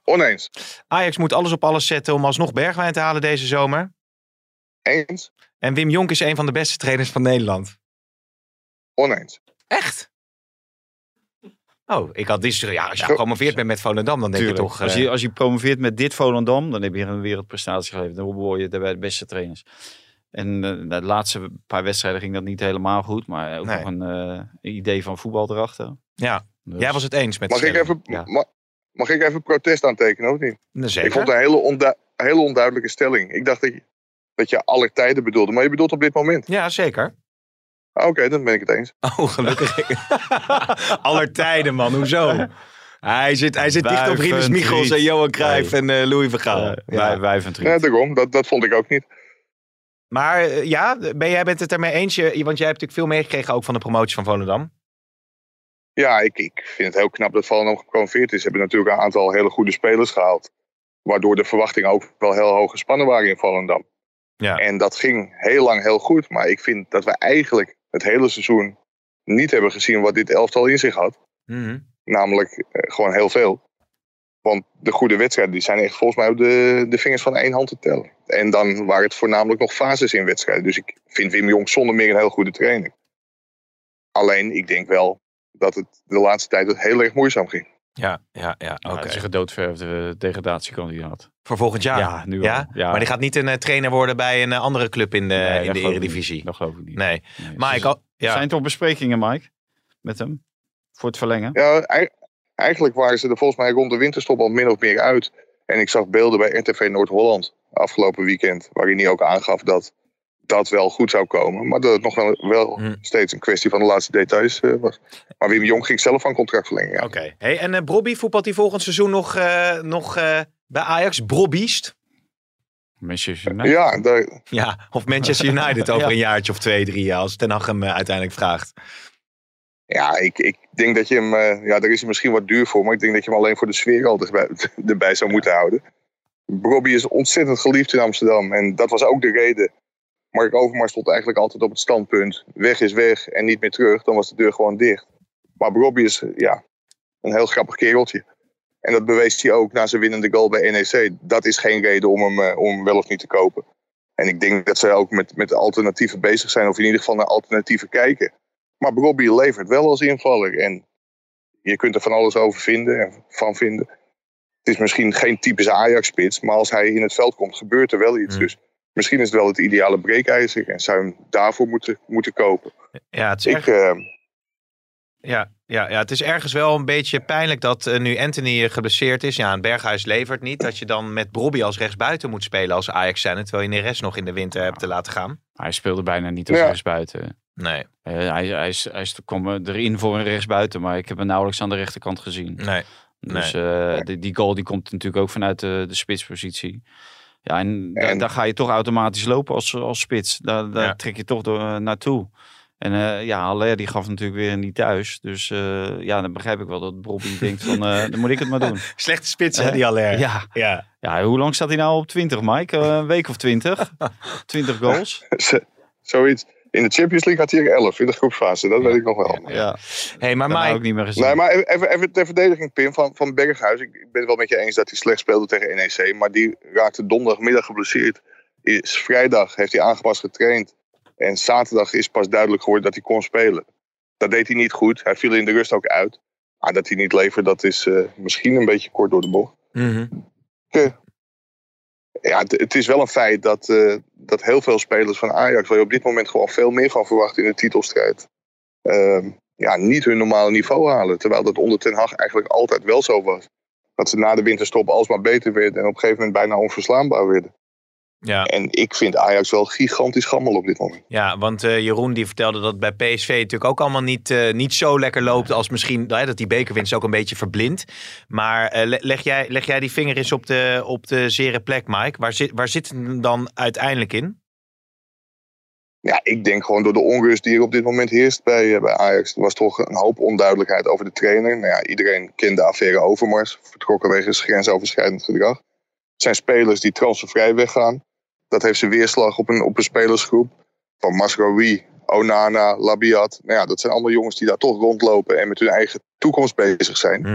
Oneens. Ajax moet alles op alles zetten om alsnog Bergwijn te halen deze zomer. Eens. En Wim Jonk is een van de beste trainers van Nederland. Oneens. Echt? Oh, ik had die. Ja, als je gepromoveerd bent met Volendam, dan denk Tuurlijk. je toch. Als, je, als je promoveert met dit Volendam, dan heb je een wereldprestatie geleverd. Dan word je daarbij de beste trainers. En uh, de laatste paar wedstrijden ging dat niet helemaal goed, maar ook nee. nog een uh, idee van voetbal erachter. Ja, dus. jij was het eens met mag ik, even, ja. mag, mag, ik even protest aantekenen, of niet? Zeker. Ik vond het een hele, ondu hele onduidelijke stelling. Ik dacht dat je, dat je aller tijden bedoelde, maar je bedoelt op dit moment. Ja, zeker. Oké, dan ben ik het eens. Oh, gelukkig. Aller tijden, man. Hoezo? Hij zit, hij zit dicht op Rinus en Michels en. Johan Cruijff en eh, Louis van Gaal. Ja, Ja. wij, Ja, daarom. Dat, dat vond ik ook niet. Maar eh, ja, ben jij bent het ermee eens? Je- Want jij hebt natuurlijk veel meegekregen ook van de promotie van Volendam. Ja, ik, ik vind het heel knap dat Volendam gepromoveerd is. Ze hebben natuurlijk een aantal hele goede spelers gehaald. Waardoor de verwachtingen ook wel heel hoog gespannen waren in Volendam. Ja. En dat ging heel lang heel goed. Maar ik vind dat we eigenlijk het hele seizoen niet hebben gezien wat dit elftal in zich had. Mhm. Namelijk eh, gewoon heel veel. Want de goede wedstrijden die zijn echt volgens mij op de, de vingers van één hand te tellen. En dan waren het voornamelijk nog fases in wedstrijden. Dus ik vind Wim Jong zonder meer een heel goede trainer. Alleen, ik denk wel dat het de laatste tijd het heel erg moeizaam ging. Ja, ja, ja. Nou, Oké. Het is een gedoodverfde degradatiekandidaat. Voor volgend jaar? Ja, nu al. Ja? Ja. Maar die gaat niet een eh, trainer worden bij een eh, andere club in de, Nee, in de Eredivisie. niet. Dat geloof ik niet. Nee. Nee, Maar dus ik al, ja. Zijn toch besprekingen, Mike? Met hem? Voor het verlengen? Ja, ei- eigenlijk waren ze er volgens mij rond de winterstop al min of meer uit. En ik zag beelden bij RTV Noord-Holland afgelopen weekend. Waarin hij ook aangaf dat dat wel goed zou komen. Maar dat het nog wel, wel Hm. steeds een kwestie van de laatste details eh, was. Maar Wim Jong ging zelf van contract verlengen. Ja. Oké. Hey, en eh Brobby voetbalt hij volgend seizoen nog, eh, nog eh, bij Ajax? Brobbiest? Manchester United? Ja, daar, Ja, of Manchester United over Ja. een jaartje of twee, drie jaar. Als Ten Hag hem uiteindelijk vraagt. ja ik, ik denk dat je hem... eh, ja, daar is hij misschien wat duur voor. Maar ik denk dat je hem alleen voor de sfeer altijd bij, erbij zou moeten houden. Bobby is ontzettend geliefd in Amsterdam. En dat was ook de reden. Mark Overmars stond eigenlijk altijd op het standpunt. Weg is weg en niet meer terug. Dan was de deur gewoon dicht. Maar Bobby is ja, een heel grappig kereltje. En dat bewees hij ook na zijn winnende goal bij NEC. Dat is geen reden om hem, eh, om hem wel of niet te kopen. En ik denk dat zij ook met, met alternatieven bezig zijn. Of in ieder geval naar alternatieven kijken. Maar Bobby levert wel als invaller. En je kunt er van alles over vinden en van vinden. Het is misschien geen typische Ajax-spits. Maar als hij in het veld komt, gebeurt er wel iets. Mm. Dus misschien is het wel het ideale breekijzer. En zou je hem daarvoor moeten, moeten kopen. Ja, het is, Ik, erg, eh, ja, ja, ja, het is ergens wel een beetje pijnlijk dat eh, nu Anthony geblesseerd is. Ja, en Berghuis levert niet. Dat je dan met Brobby als rechtsbuiten moet spelen als Ajax zijn. Terwijl je Neres nog in de winter hebt te laten gaan. Hij speelde bijna niet als Ja. rechtsbuiten. Nee, Eh, hij, hij, is, hij is, kwam erin voor een rechtsbuiten, maar ik heb hem nauwelijks aan de rechterkant gezien. nee. Dus eh, die, die goal die komt natuurlijk ook vanuit de, de spitspositie. Ja, en, da- En- daar ga je toch automatisch lopen als, als spits. Daar, daar Ja. trek je toch door, eh, naartoe. En eh, ja, Haller die gaf natuurlijk weer niet thuis. Dus eh, ja, dan begrijp ik wel dat Bobby denkt van, dan moet ik het maar doen. Slechte spits, hè, die Aller. Ja, ja. ja, hoe lang staat hij nou op 20, Mike? Een week of 20? 20 goals? zoiets. In de Champions League had hij er 11 in de groepsfase. Dat weet ik nog wel. Ja, Hey, maar dat heb ik Mike, ook niet meer gezien. Nee, maar even, even, ter verdediging, Pim, van, van Berghuis. Ik, ik ben het wel met je eens dat hij slecht speelde tegen NEC. Maar die raakte donderdagmiddag geblesseerd. Is, vrijdag heeft hij aangepast getraind. En zaterdag is pas duidelijk geworden dat hij kon spelen. Dat deed hij niet goed. Hij viel in de rust ook uit. Maar dat hij niet levert, dat is eh, misschien een beetje kort door de bocht. Mhm. Ja, het, het is wel een feit dat, eh, dat heel veel spelers van Ajax... waar je op dit moment gewoon veel meer van verwacht in de titelstrijd... ehm, ja, niet hun normale niveau halen. Terwijl dat onder Ten Hag eigenlijk altijd wel zo was. Dat ze na de winterstop alsmaar beter werden... en op een gegeven moment bijna onverslaanbaar werden. Ja. En ik vind Ajax wel gigantisch gammel op dit moment. Ja, want eh, Jeroen die vertelde dat bij PSV natuurlijk ook allemaal niet, eh, niet zo lekker loopt als misschien nou dat die bekerwinst ook een beetje verblindt. Maar eh, le- leg, jij, leg jij die vinger eens op de, op de zere plek, Mike? Waar zit, waar zit hem dan uiteindelijk in? Ja, ik denk gewoon door de onrust die er op dit moment heerst bij, bij Ajax. Er was toch een hoop onduidelijkheid over de trainer. Nou ja, iedereen kent de affaire Overmars. Vertrokken wegens grensoverschrijdend gedrag. Het zijn spelers die transfervrij weggaan. Dat heeft zijn weerslag op een, op een spelersgroep. Van Masraoui, Onana, Labiat. Nou ja, dat zijn allemaal jongens die daar toch rondlopen en met hun eigen toekomst bezig zijn.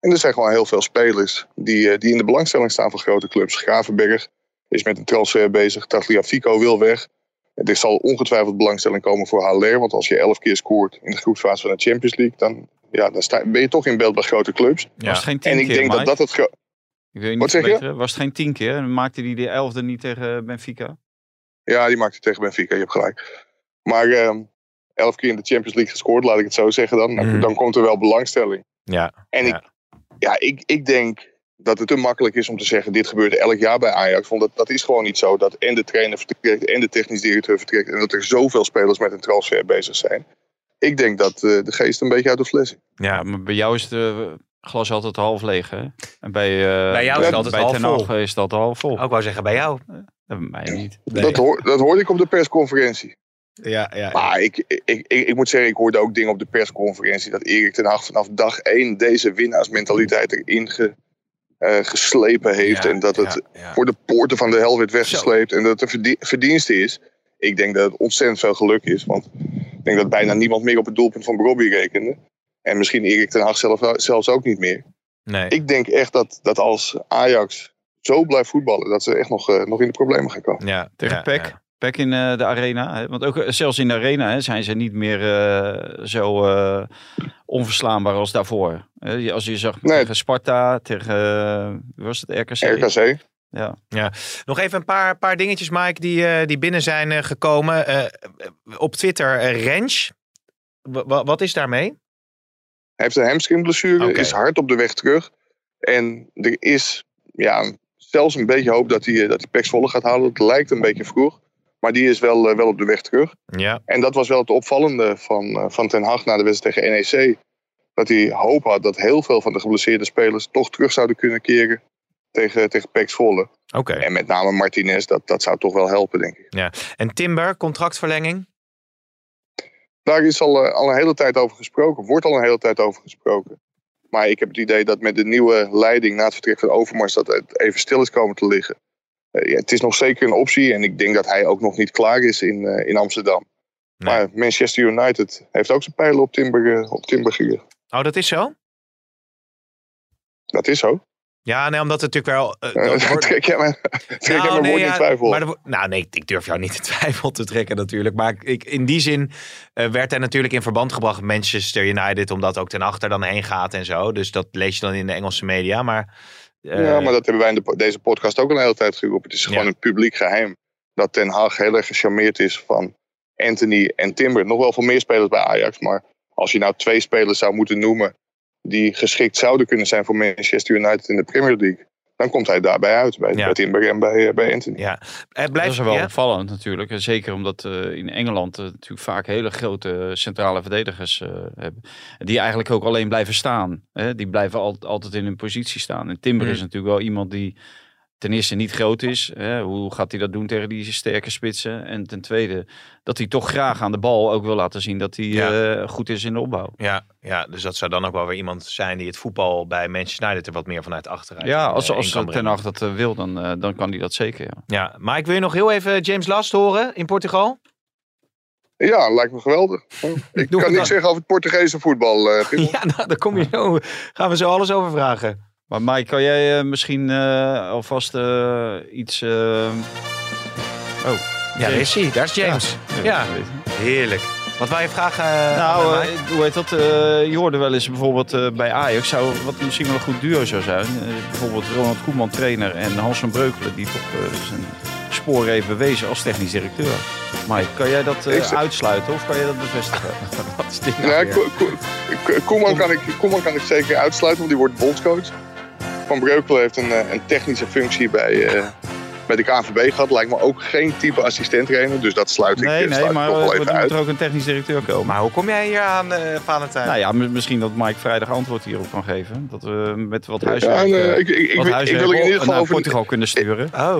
En er zijn gewoon heel veel spelers die, eh, die in de belangstelling staan van grote clubs. Gravenberg is met een transfer bezig. Tagliafico wil weg. Er zal ongetwijfeld belangstelling komen voor Haller. Want als je elf keer scoort in de groepsfase van de Champions League... dan, ja, dan sta, ben je toch in beeld bij grote clubs. Ja. En ik keer, denk dat Mike? dat het... Ik wil je Wat niet zeg je? verbeteren. Was het geen tien keer? En maakte hij die elfde niet tegen Benfica? Ja, die maakt hij tegen Benfica, je hebt gelijk. Maar ehm, elf keer in de Champions League gescoord, laat ik het zo zeggen dan. Nou, Mhm. Dan komt er wel belangstelling. Ja, En Ja. ik, ja, ik, ik denk dat het te makkelijk is om te zeggen: dit gebeurt elk jaar bij Ajax. Want dat, dat is gewoon niet zo. Dat en de trainer vertrekt en de technisch directeur vertrekt. En dat er zoveel spelers met een transfer bezig zijn. Ik denk dat eh, de geest een beetje uit de fles is. Ja, maar bij jou is het eh, glas altijd half leeg, hè? En bij, eh, Bij jou is het altijd bij half vol. Is altijd half vol. Ook wou zeggen bij jou. Dat bij mij niet. Dat, hoor, dat hoorde ik op de persconferentie. Ja, ja. Maar ik, ik, ik, ik moet zeggen, ik hoorde ook dingen op de persconferentie. dat Erik ten Hag vanaf dag één deze winnaarsmentaliteit erin ge, eh, geslepen heeft. Ja, en dat het ja, ja. voor de poorten van de hel werd weggesleept. En dat het een verdie- verdienste is. Ik denk dat het ontzettend veel geluk is. Want ik denk dat bijna niemand meer op het doelpunt van Robbie rekende. En misschien Erik ten Hag zelf, zelfs ook niet meer. Nee. Ik denk echt dat, dat als Ajax zo blijft voetballen, dat ze echt nog, eh, nog in de problemen gaan komen. ja, Tegen ja, PEC. ja. PEC in eh, de arena. Hè? Want ook eh, zelfs in de arena hè, zijn ze niet meer eh, zo eh, onverslaanbaar als daarvoor. Hè, als je zag Nee. tegen Sparta, tegen wie was het RKC. RKC. Ja. Nog even een paar, paar dingetjes, Mike, die, eh, die binnen zijn gekomen. Eh, op Twitter, Rens. Wa- wa- wat is daarmee? Hij heeft een hamstringblessure, is hard op de weg terug. En er is ja, zelfs een beetje hoop dat hij, eh, dat hij Zwolle gaat halen. Het lijkt een beetje vroeg, maar die is wel, eh, wel op de weg terug. Ja. En dat was wel het opvallende van, eh, van Ten Hag na de wedstrijd tegen NEC. Dat hij hoop had dat heel veel van de geblesseerde spelers toch terug zouden kunnen keren tegen, tegen Zwolle. Oké. En met name Martinez, dat, dat zou toch wel helpen, denk ik. En Timber, contractverlenging? Daar is al, eh, al een hele tijd over gesproken, wordt al een hele tijd over gesproken. Maar ik heb het idee dat met de nieuwe leiding na het vertrek van Overmars dat het even stil is komen te liggen. Eh, ja, het is nog zeker een optie en ik denk dat hij ook nog niet klaar is in, eh, in Amsterdam. Nee. Maar Manchester United heeft ook zijn pijlen op Timber, op Timber gericht. Oh, dat is zo? Dat is zo. Ja, nee, omdat het natuurlijk wel... Eh, dat wordt- trek jij mijn, trek jij Nou, mijn nee, woord in twijfel? Maar nou nee, ik durf jou niet in twijfel te trekken natuurlijk. Maar ik, in die zin eh, werd hij natuurlijk in verband gebracht met Manchester United. Omdat ook ten achter dan heen gaat en zo. Dus dat lees je dan in de Engelse media. Maar, ja, maar dat hebben wij in de, deze podcast ook een hele tijd geroepen. Het is gewoon Ja. een publiek geheim dat Ten Hag heel erg gecharmeerd is van Anthony en Timber. Nog wel veel meer spelers bij Ajax, maar als je nou twee spelers zou moeten noemen die geschikt zouden kunnen zijn voor Manchester United in de Premier League, dan komt hij daarbij uit, bij, Ja. bij Timber en bij, eh, bij Anthony. ja. Het Dat blijft is wel ja? opvallend natuurlijk. En Zeker omdat eh, in Engeland eh, natuurlijk vaak hele grote centrale verdedigers eh, hebben. Die eigenlijk ook alleen blijven staan. Hè? Die blijven al- altijd in hun positie staan. En Timber Hmm. is natuurlijk wel iemand die ten eerste niet groot is. Hè? Hoe gaat hij dat doen tegen die sterke spitsen? En ten tweede dat hij toch graag aan de bal ook wil laten zien dat hij Ja. eh, goed is in de opbouw. Ja, ja, dus dat zou dan ook wel weer iemand zijn die het voetbal bij Manchester United er wat meer vanuit achteruit Ja, als, eh, als Ten. Hag dat eh, wil, dan, eh, dan kan hij dat zeker. Ja. Ja, maar ik wil je nog heel even James Last horen in Portugal. Ja, lijkt me geweldig. Ik kan niks zeggen over het Portugese voetbal. eh. Ja, nou, daar kom je zo, gaan we zo alles over vragen. Maar Mike, kan jij eh, misschien eh, alvast eh, iets... eh, Oh, Ja, daar is hij. Daar is James. Ja, heerlijk. Wat je vragen? eh, Nou, hoe heet dat? eh, je hoorde wel eens bijvoorbeeld eh, bij Ajax, zou, wat misschien wel een goed duo zou zijn. eh, bijvoorbeeld Ronald Koeman trainer en Hans van Breukelen, die toch eh, zijn sporen heeft bewezen als technisch directeur. Mike, kan jij dat eh, uitsluiten of kan jij dat bevestigen? Wat is dit nou Ja, weer? Ko- Ko- Ko- Koeman, kan ik, Koeman kan ik zeker uitsluiten, want die wordt bondscoach. Van Breukelen heeft een, eh, een technische functie bij, eh, bij de KNVB gehad. Lijkt me ook geen type assistent-trainer, dus dat sluit ik, Nee, sluit nee, ik maar toch wel eh, even er uit. er ook een technisch directeur komen. Maar hoe kom jij hier aan, eh Valentijn? Nou ja, misschien dat Mike vrijdag antwoord hierop kan geven. Dat we met wat Ja, huiswerk, eh, eh, ik, ik, ik, wat ik huiswerk wil in ieder geval naar over, Portugal kunnen sturen. Oh,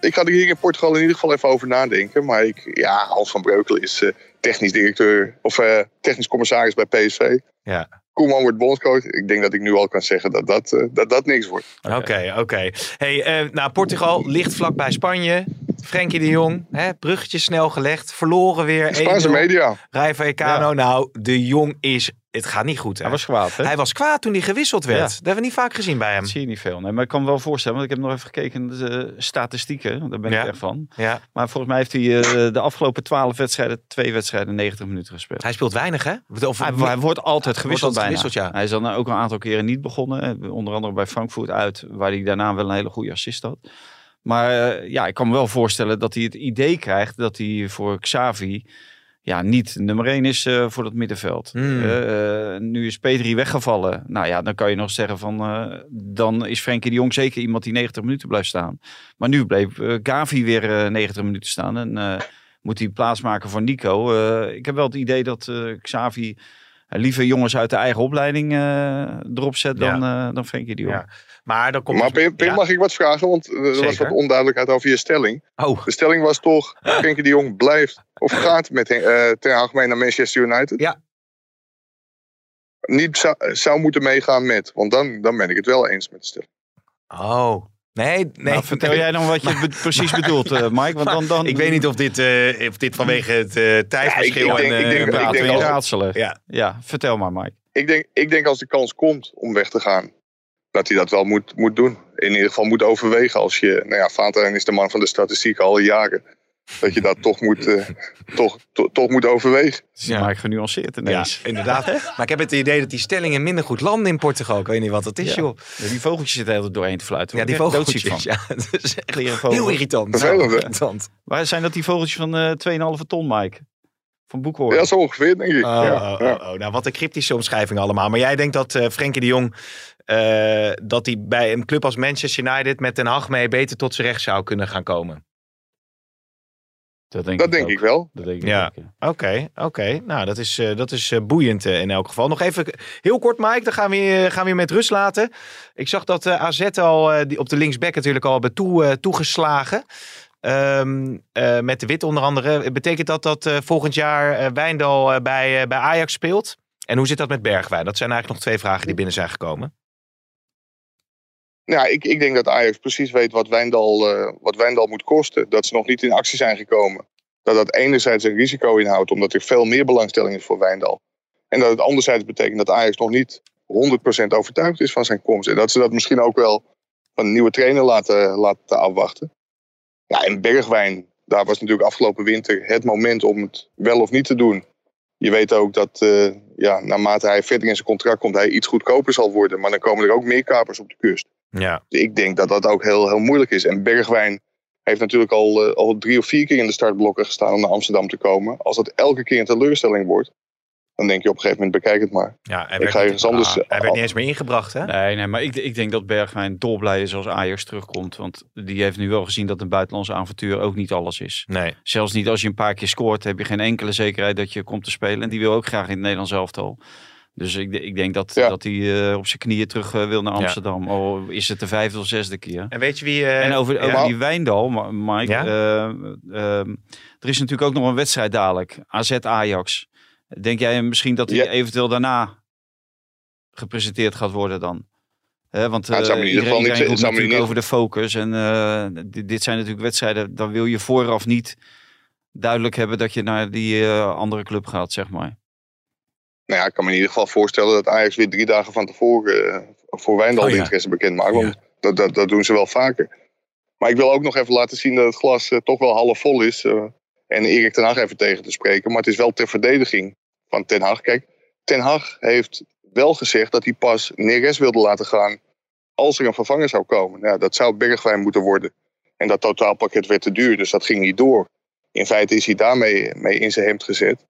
ik ga er hier in Portugal in ieder geval even over nadenken. Maar ik, ja, Hans van Breukelen is eh, technisch directeur of eh, technisch commissaris bij PSV. Ja. Koeman wordt bondscoach. Ik denk dat ik nu al kan zeggen dat dat, eh, dat, dat niks wordt. oké, oké. Hey, eh, nou, Portugal ligt vlak bij Spanje. Frenkie de Jong, hè, bruggetje snel gelegd. Verloren weer. Spaanse 1-0. media. Rai Vallecano. Nou, de Jong is... Het gaat niet goed, hè? Hij was kwaad, hè? Hij was kwaad toen hij gewisseld werd. Ja. Dat hebben we niet vaak gezien bij hem. Dat zie je niet veel. Nee, maar ik kan me wel voorstellen, want ik heb nog even gekeken naar de statistieken. Daar ben Ja. ik echt van. Ja. Maar volgens mij heeft hij eh, de afgelopen twaalf wedstrijden, twee wedstrijden, 90 minuten gespeeld. Hij speelt weinig, hè? Of, Hij, hij wordt altijd gewisseld altijd bijna. gewisseld, ja. Hij is dan ook een aantal keren niet begonnen. eh, Onder andere bij Frankfurt uit, waar hij daarna wel een hele goede assist had. Maar eh, ja, ik kan me wel voorstellen dat hij het idee krijgt dat hij voor Xavi ja, niet nummer 1 is eh, voor dat middenveld. Hmm. Eh, eh, nu is Petri weggevallen. Nou ja, dan kan je nog zeggen van... dan is Frenkie de Jong zeker iemand die 90 minuten blijft staan. Maar nu bleef Gavi weer eh, 90 minuten staan. En moet hij plaatsmaken voor Nico. Ik heb wel het idee dat Xavi... eh, liever jongens uit de eigen opleiding eh, erop zet dan, eh, dan Frenkie de Jong. Ja. Maar dan komt Maar Pim, Pim, ja. mag ik wat vragen? Want er was wat onduidelijkheid over je stelling. Oh, De stelling was toch, Frenkie de Jong blijft of gaat met eh ten Hag mee naar Manchester United? Ja. Niet zou, zou moeten meegaan met, want dan, dan ben ik het wel eens met de stelling. oh. Nee, nee. Nou, vertel nee. jij dan wat je precies bedoelt, eh, Mike? Want dan, dan, Ik weet niet of dit, eh, of dit vanwege het eh, tijdverschil Ja, ik- ik denk- en... ik denk- eh, ik denk raadselen. Ja. ja, vertel maar, Mike. Ik denk, ik denk als de kans komt om weg te gaan, dat hij dat wel moet, moet doen. In ieder geval moet overwegen als je, nou ja, is de man van de statistiek al jaren. Dat je dat toch moet, eh, toch, to- toch moet overwegen. Ja. Mike genuanceerd Ja, ineens. inderdaad. Maar ik heb het idee dat die stellingen minder goed landen in Portugal. Ik weet niet wat dat is, Ja. joh. Ja, Die vogeltjes zitten heel doorheen te fluiten. Ja, die ik vogeltjes. doodziek van. Ja, dat is echt Klerenvogel. heel irritant. Vervelend, irritant. Waar zijn dat die vogeltjes van eh 2,5 ton, Mike? Van Boekhoorn. Ja, zo ongeveer, denk ik. Oh, ja, oh, ja. oh, oh. Nou, wat een cryptische omschrijving allemaal. Maar jij denkt dat eh Frenkie de Jong... eh, dat hij bij een club als Manchester United... met Den Hag mee beter tot zijn recht zou kunnen gaan komen? Dat denk, Dat ik, denk ook. ik wel. Dat denk ik Ja. Oké, oké. Nou, dat is, eh, dat is eh, boeiend eh, in elk geval. Nog even heel kort, Mike. Dan gaan we, je- gaan we je met rust laten. Ik zag dat eh, AZ al eh, die op de linksback natuurlijk al hebben toe, eh, toegeslagen. Ehm, eh, met de Wit onder andere. Betekent dat dat eh, volgend jaar eh, Wijndal bij, bij Ajax speelt? En hoe zit dat met Bergwijn? Dat zijn eigenlijk nog twee vragen die binnen zijn gekomen. Ja, ik, ik denk dat Ajax precies weet wat Wijndal, eh, wat Wijndal moet kosten. Dat ze nog niet in actie zijn gekomen. Dat dat enerzijds een risico inhoudt, omdat er veel meer belangstelling is voor Wijndal. En dat het anderzijds betekent dat Ajax nog niet 100% overtuigd is van zijn komst. En dat ze dat misschien ook wel van een nieuwe trainer laten, laten afwachten. Ja, en Bergwijn, daar was natuurlijk afgelopen winter het moment om het wel of niet te doen. Je weet ook dat eh, ja, naarmate hij verder in zijn contract komt, hij iets goedkoper zal worden. Maar dan komen er ook meer kapers op de kust. Ja, Ik denk dat dat ook heel, heel moeilijk is. En Bergwijn heeft natuurlijk al, eh, al drie of vier keer in de startblokken gestaan om naar Amsterdam te komen. Als dat elke keer een teleurstelling wordt, dan denk je op een gegeven moment bekijk het maar. ja hij, Ik werd ga niet, anders... ah, hij werd niet eens meer ingebracht, hè? Nee, nee, maar ik, ik denk dat Bergwijn dolblij is als Ajax terugkomt. Want die heeft nu wel gezien dat een buitenlandse avontuur ook niet alles is. Nee. Zelfs niet als je een paar keer scoort, heb je geen enkele zekerheid dat je komt te spelen. En die wil ook graag in het Nederlands elftal. Dus ik, ik denk dat, Ja. dat hij eh, op zijn knieën terug eh, wil naar Amsterdam. Al is het de vijfde of zesde keer. En weet je wie... eh, en over, ja? over die Wijndal, Mike. Ja? eh, ehm, er is natuurlijk ook nog een wedstrijd dadelijk. AZ-Ajax. Denk jij misschien dat hij Ja. eventueel daarna gepresenteerd gaat worden dan? Hè, want Ja, het zou me eh, in ieder iedereen, geval niet- iedereen zou natuurlijk niet- over de focus. En eh, dit, dit zijn natuurlijk wedstrijden, dan wil je vooraf niet duidelijk hebben dat je naar die eh, andere club gaat, zeg maar. Nou ja, ik kan me in ieder geval voorstellen dat Ajax weer drie dagen van tevoren eh, voor Wijndal Oh de ja. interesse bekend maakt. Want dat, dat, dat doen ze wel vaker. Maar ik wil ook nog even laten zien dat het glas eh, toch wel half vol is. eh, en Erik ten Hag even tegen te spreken. Maar het is wel ter verdediging van Ten Hag. Kijk, Ten Hag heeft wel gezegd dat hij pas Neres wilde laten gaan als er een vervanger zou komen. Nou, dat zou Bergwijn moeten worden. En dat totaalpakket werd te duur, dus dat ging niet door. In feite is hij daarmee mee in zijn hemd gezet.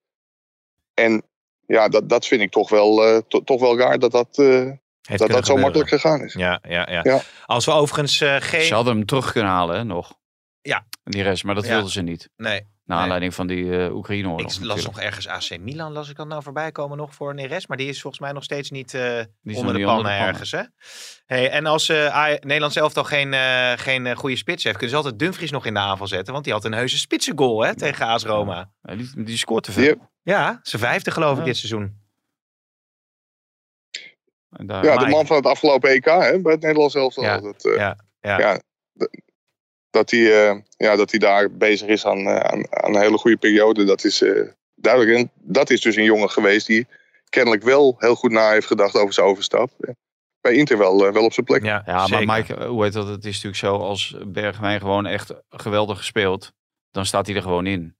En ja, dat, dat vind ik toch wel, eh, to- toch wel raar dat dat, eh, dat, zo makkelijk gegaan is. Ja, ja, ja, Ja. Als we overigens eh, geen... Ze hadden hem terug kunnen halen, hè, nog. Ja. Die rest, maar dat Ja. wilden ze niet. Nee, Naar Nee. aanleiding van die eh Oekraïne-oorlog. ik las natuurlijk. nog ergens AC Milan, las ik dat nou voorbij komen nog voor Neres. Maar die is volgens mij nog steeds niet eh, onder de niet pannen onder de pannen. ergens. Hè? Hey, en als eh A- Nederland zelf toch geen, eh, geen goede spits heeft, kunnen ze altijd Dumfries nog in de aanval zetten. Want die had een heuse spitsengoal hè, tegen AS Roma. Ja, die, die scoort te veel. Die- Ja, zijn vijfde geloof ik Ja. dit seizoen. En daar- Ja, de man van het afgelopen EK hè, bij het Nederlands elftal. Ja, Dat, eh, ja, ja. ja, dat, hij, eh, ja, dat hij daar bezig is aan, eh, aan, aan een hele goede periode, dat is eh, duidelijk. En dat is dus een jongen geweest die kennelijk wel heel goed na heeft gedacht over zijn overstap. Bij Inter wel, wel op zijn plek. Ja, maar Mike, hoe heet dat? Het is natuurlijk zo, als Bergwijn gewoon echt geweldig gespeeld, dan staat hij er gewoon in.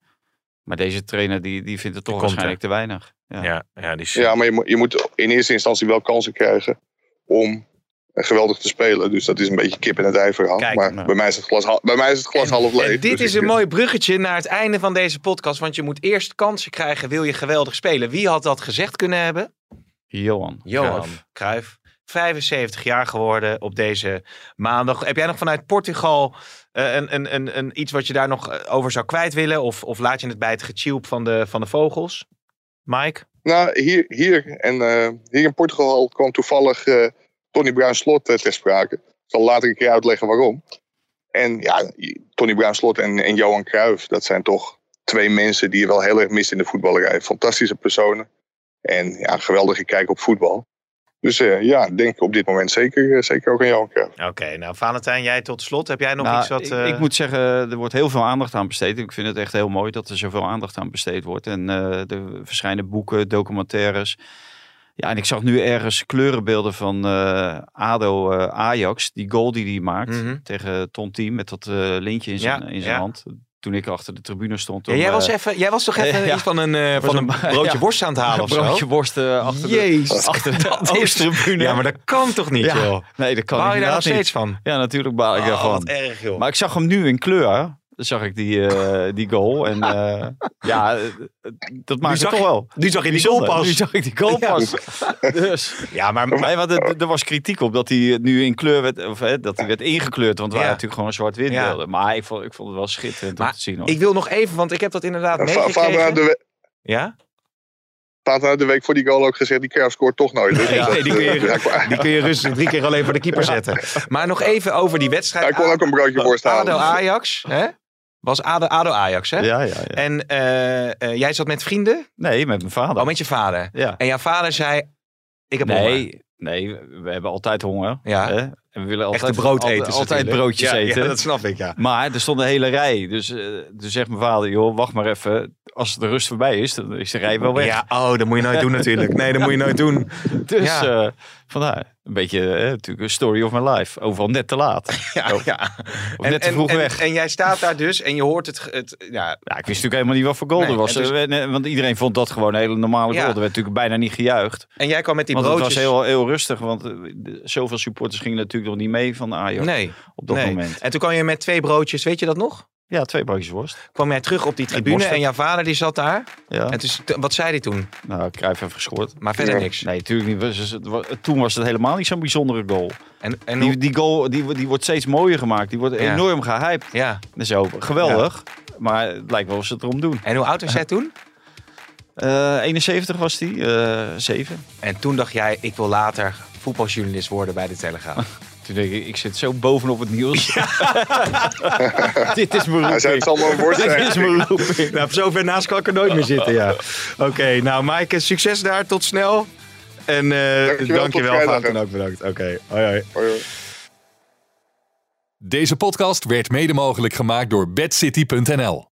Maar deze trainer, die, die vindt het toch waarschijnlijk te weinig. Ja. Ja, ja, die Ja, maar je, moet- je moet in eerste instantie wel kansen krijgen om geweldig te spelen. Dus dat is een beetje kip in het ei verhaal. Kijk, maar nou. bij mij is het glas, bij mij is het glas half leeg. En dit Dus is ik, een eh, mooi bruggetje naar het einde van deze podcast. Want je moet eerst kansen krijgen, wil je geweldig spelen. Wie had dat gezegd kunnen hebben? Johan. Johan Cruijff. Cruijff. 75 jaar geworden op deze maandag. Heb jij nog vanuit Portugal eh, een, een, een, een, iets wat je daar nog eh, over zou kwijt willen? Of, of laat je het bij het getjilp van de, van de vogels? Mike? Nou, hier, hier, en, eh, hier in Portugal kwam toevallig eh, Tony Bruin Slot eh, ter sprake. Ik zal later een keer uitleggen waarom. En ja, Tony Bruin Slot en, en Johan Cruijff, dat zijn toch twee mensen die je wel heel erg mist in de voetballerij. Fantastische personen. En ja, geweldige kijk op voetbal. Dus eh, ja, ik denk op dit moment zeker, eh, zeker ook aan Johan Cruijff. Oké, nou Valentijn, jij tot slot. Heb jij nog Nou, iets wat... ik, ik moet zeggen, er wordt heel veel aandacht aan besteed. Ik vind het echt heel mooi dat er zoveel aandacht aan besteed wordt. En eh er verschijnen boeken, documentaires. Ja, en ik zag nu ergens kleurenbeelden van eh, ADO eh, Ajax. Die goal die hij maakt Mhm. tegen Tonti met dat eh, lintje in zijn, Ja, in zijn ja. hand. Toen ik achter de tribune stond. Ja, om, jij, was even, jij was toch even iets van een, van een broodje worst aan het halen of zo? broodje worst achter de, Jezus, achter de dat is- Oosttribune. Ja, maar dat kan toch niet, joh? Nee, dat kan Baal je daar nog steeds van? Ja, natuurlijk baal ik Oh, daarvan. wat erg, joh. Maar ik zag hem nu in kleur. Dan zag ik die, eh, die goal. En eh, ja, dat maakt zag het toch wel. nu zag je die goal pas. Nu zag ik die goal Ja. pas. Dus, Ja, maar... nee, want er, was kritiek op dat hij nu in kleur werd, of hè, dat hij werd ingekleurd. Want we Ja. waren natuurlijk gewoon zwart-wit Ja. beelden. Maar ik vond, ik vond het wel schitterend om te zien. Hoor. Ik wil nog even, want ik heb dat inderdaad meegekregen. Ja? Vader had de week voor die goal ook gezegd, die Cruijff scoort toch nooit. Dus nee, die kun je- Die kun je rustig drie keer alleen voor de keeper zetten. Maar nog even over die wedstrijd. Hij kon ook een broodje worst halen. ADO Ajax, hè? Was ADO, ADO Ajax, hè? Ja, ja, ja. En eh, eh, jij zat met vrienden? Nee, met mijn vader. Oh, met je vader. ja. En jouw vader zei, ik heb honger. Nee, we hebben altijd honger. Ja. Hè? En we willen altijd, Echte brood eten. altijd broodjes ja, eten. Ja, dat snap ik, ja. Maar er stond een hele rij. Dus, eh dus zegt mijn vader, joh, wacht maar even. Als de rust voorbij is, dan is de rij wel weg. Ja, oh, dat moet je nooit doen natuurlijk. Nee, dat moet je nooit doen. Dus Ja. Vandaar. Een beetje eh, natuurlijk een story of my life. Overal net te laat. Ja, ja. Of net te vroeg en, weg. En jij staat daar dus en je hoort het... het ja, Ja, ik wist natuurlijk helemaal niet wat voor goal Nee, er was. en dus- Eh, Want iedereen vond dat gewoon een hele normale Ja. goal. Er werd natuurlijk bijna niet gejuicht. en jij kwam met die want broodjes... het was heel, heel rustig. Want eh, zoveel supporters gingen natuurlijk nog niet mee van de Ajax Nee, op dat nee. moment. En toen kwam je met twee broodjes, weet je dat nog? Ja, twee broodjes worst. Kwam jij terug op die tribune en jouw vader die zat daar. Ja. En dus, wat zei hij toen? Nou, ik krijg even gescoord. Maar verder Ja. niks. Nee, natuurlijk niet. Dus het Toen was het helemaal niet zo'n bijzondere goal. En, en Die, die goal die, die wordt steeds mooier gemaakt. Die wordt Ja. enorm gehyped. ja. En zo, geweldig. Maar het lijkt wel of ze het erom doen. En hoe oud was jij toen? Eh 71 was die, eh 7. En toen dacht jij, ik wil later voetbaljournalist worden bij de Telegraaf. Toen denk ik, ik zit zo bovenop het nieuws. Dit is mijn Hij zei, roeping. het een worst Dit is mijn roeping. nou, zover naast kan ik er nooit meer zitten, ja. Oké, nou Maaike, succes daar. Tot snel. En eh Dankjewel, dankjewel, ook bedankt. Oké, hoi hoi. Hoi, hoi. Deze podcast werd mede mogelijk gemaakt door bedcity.nl.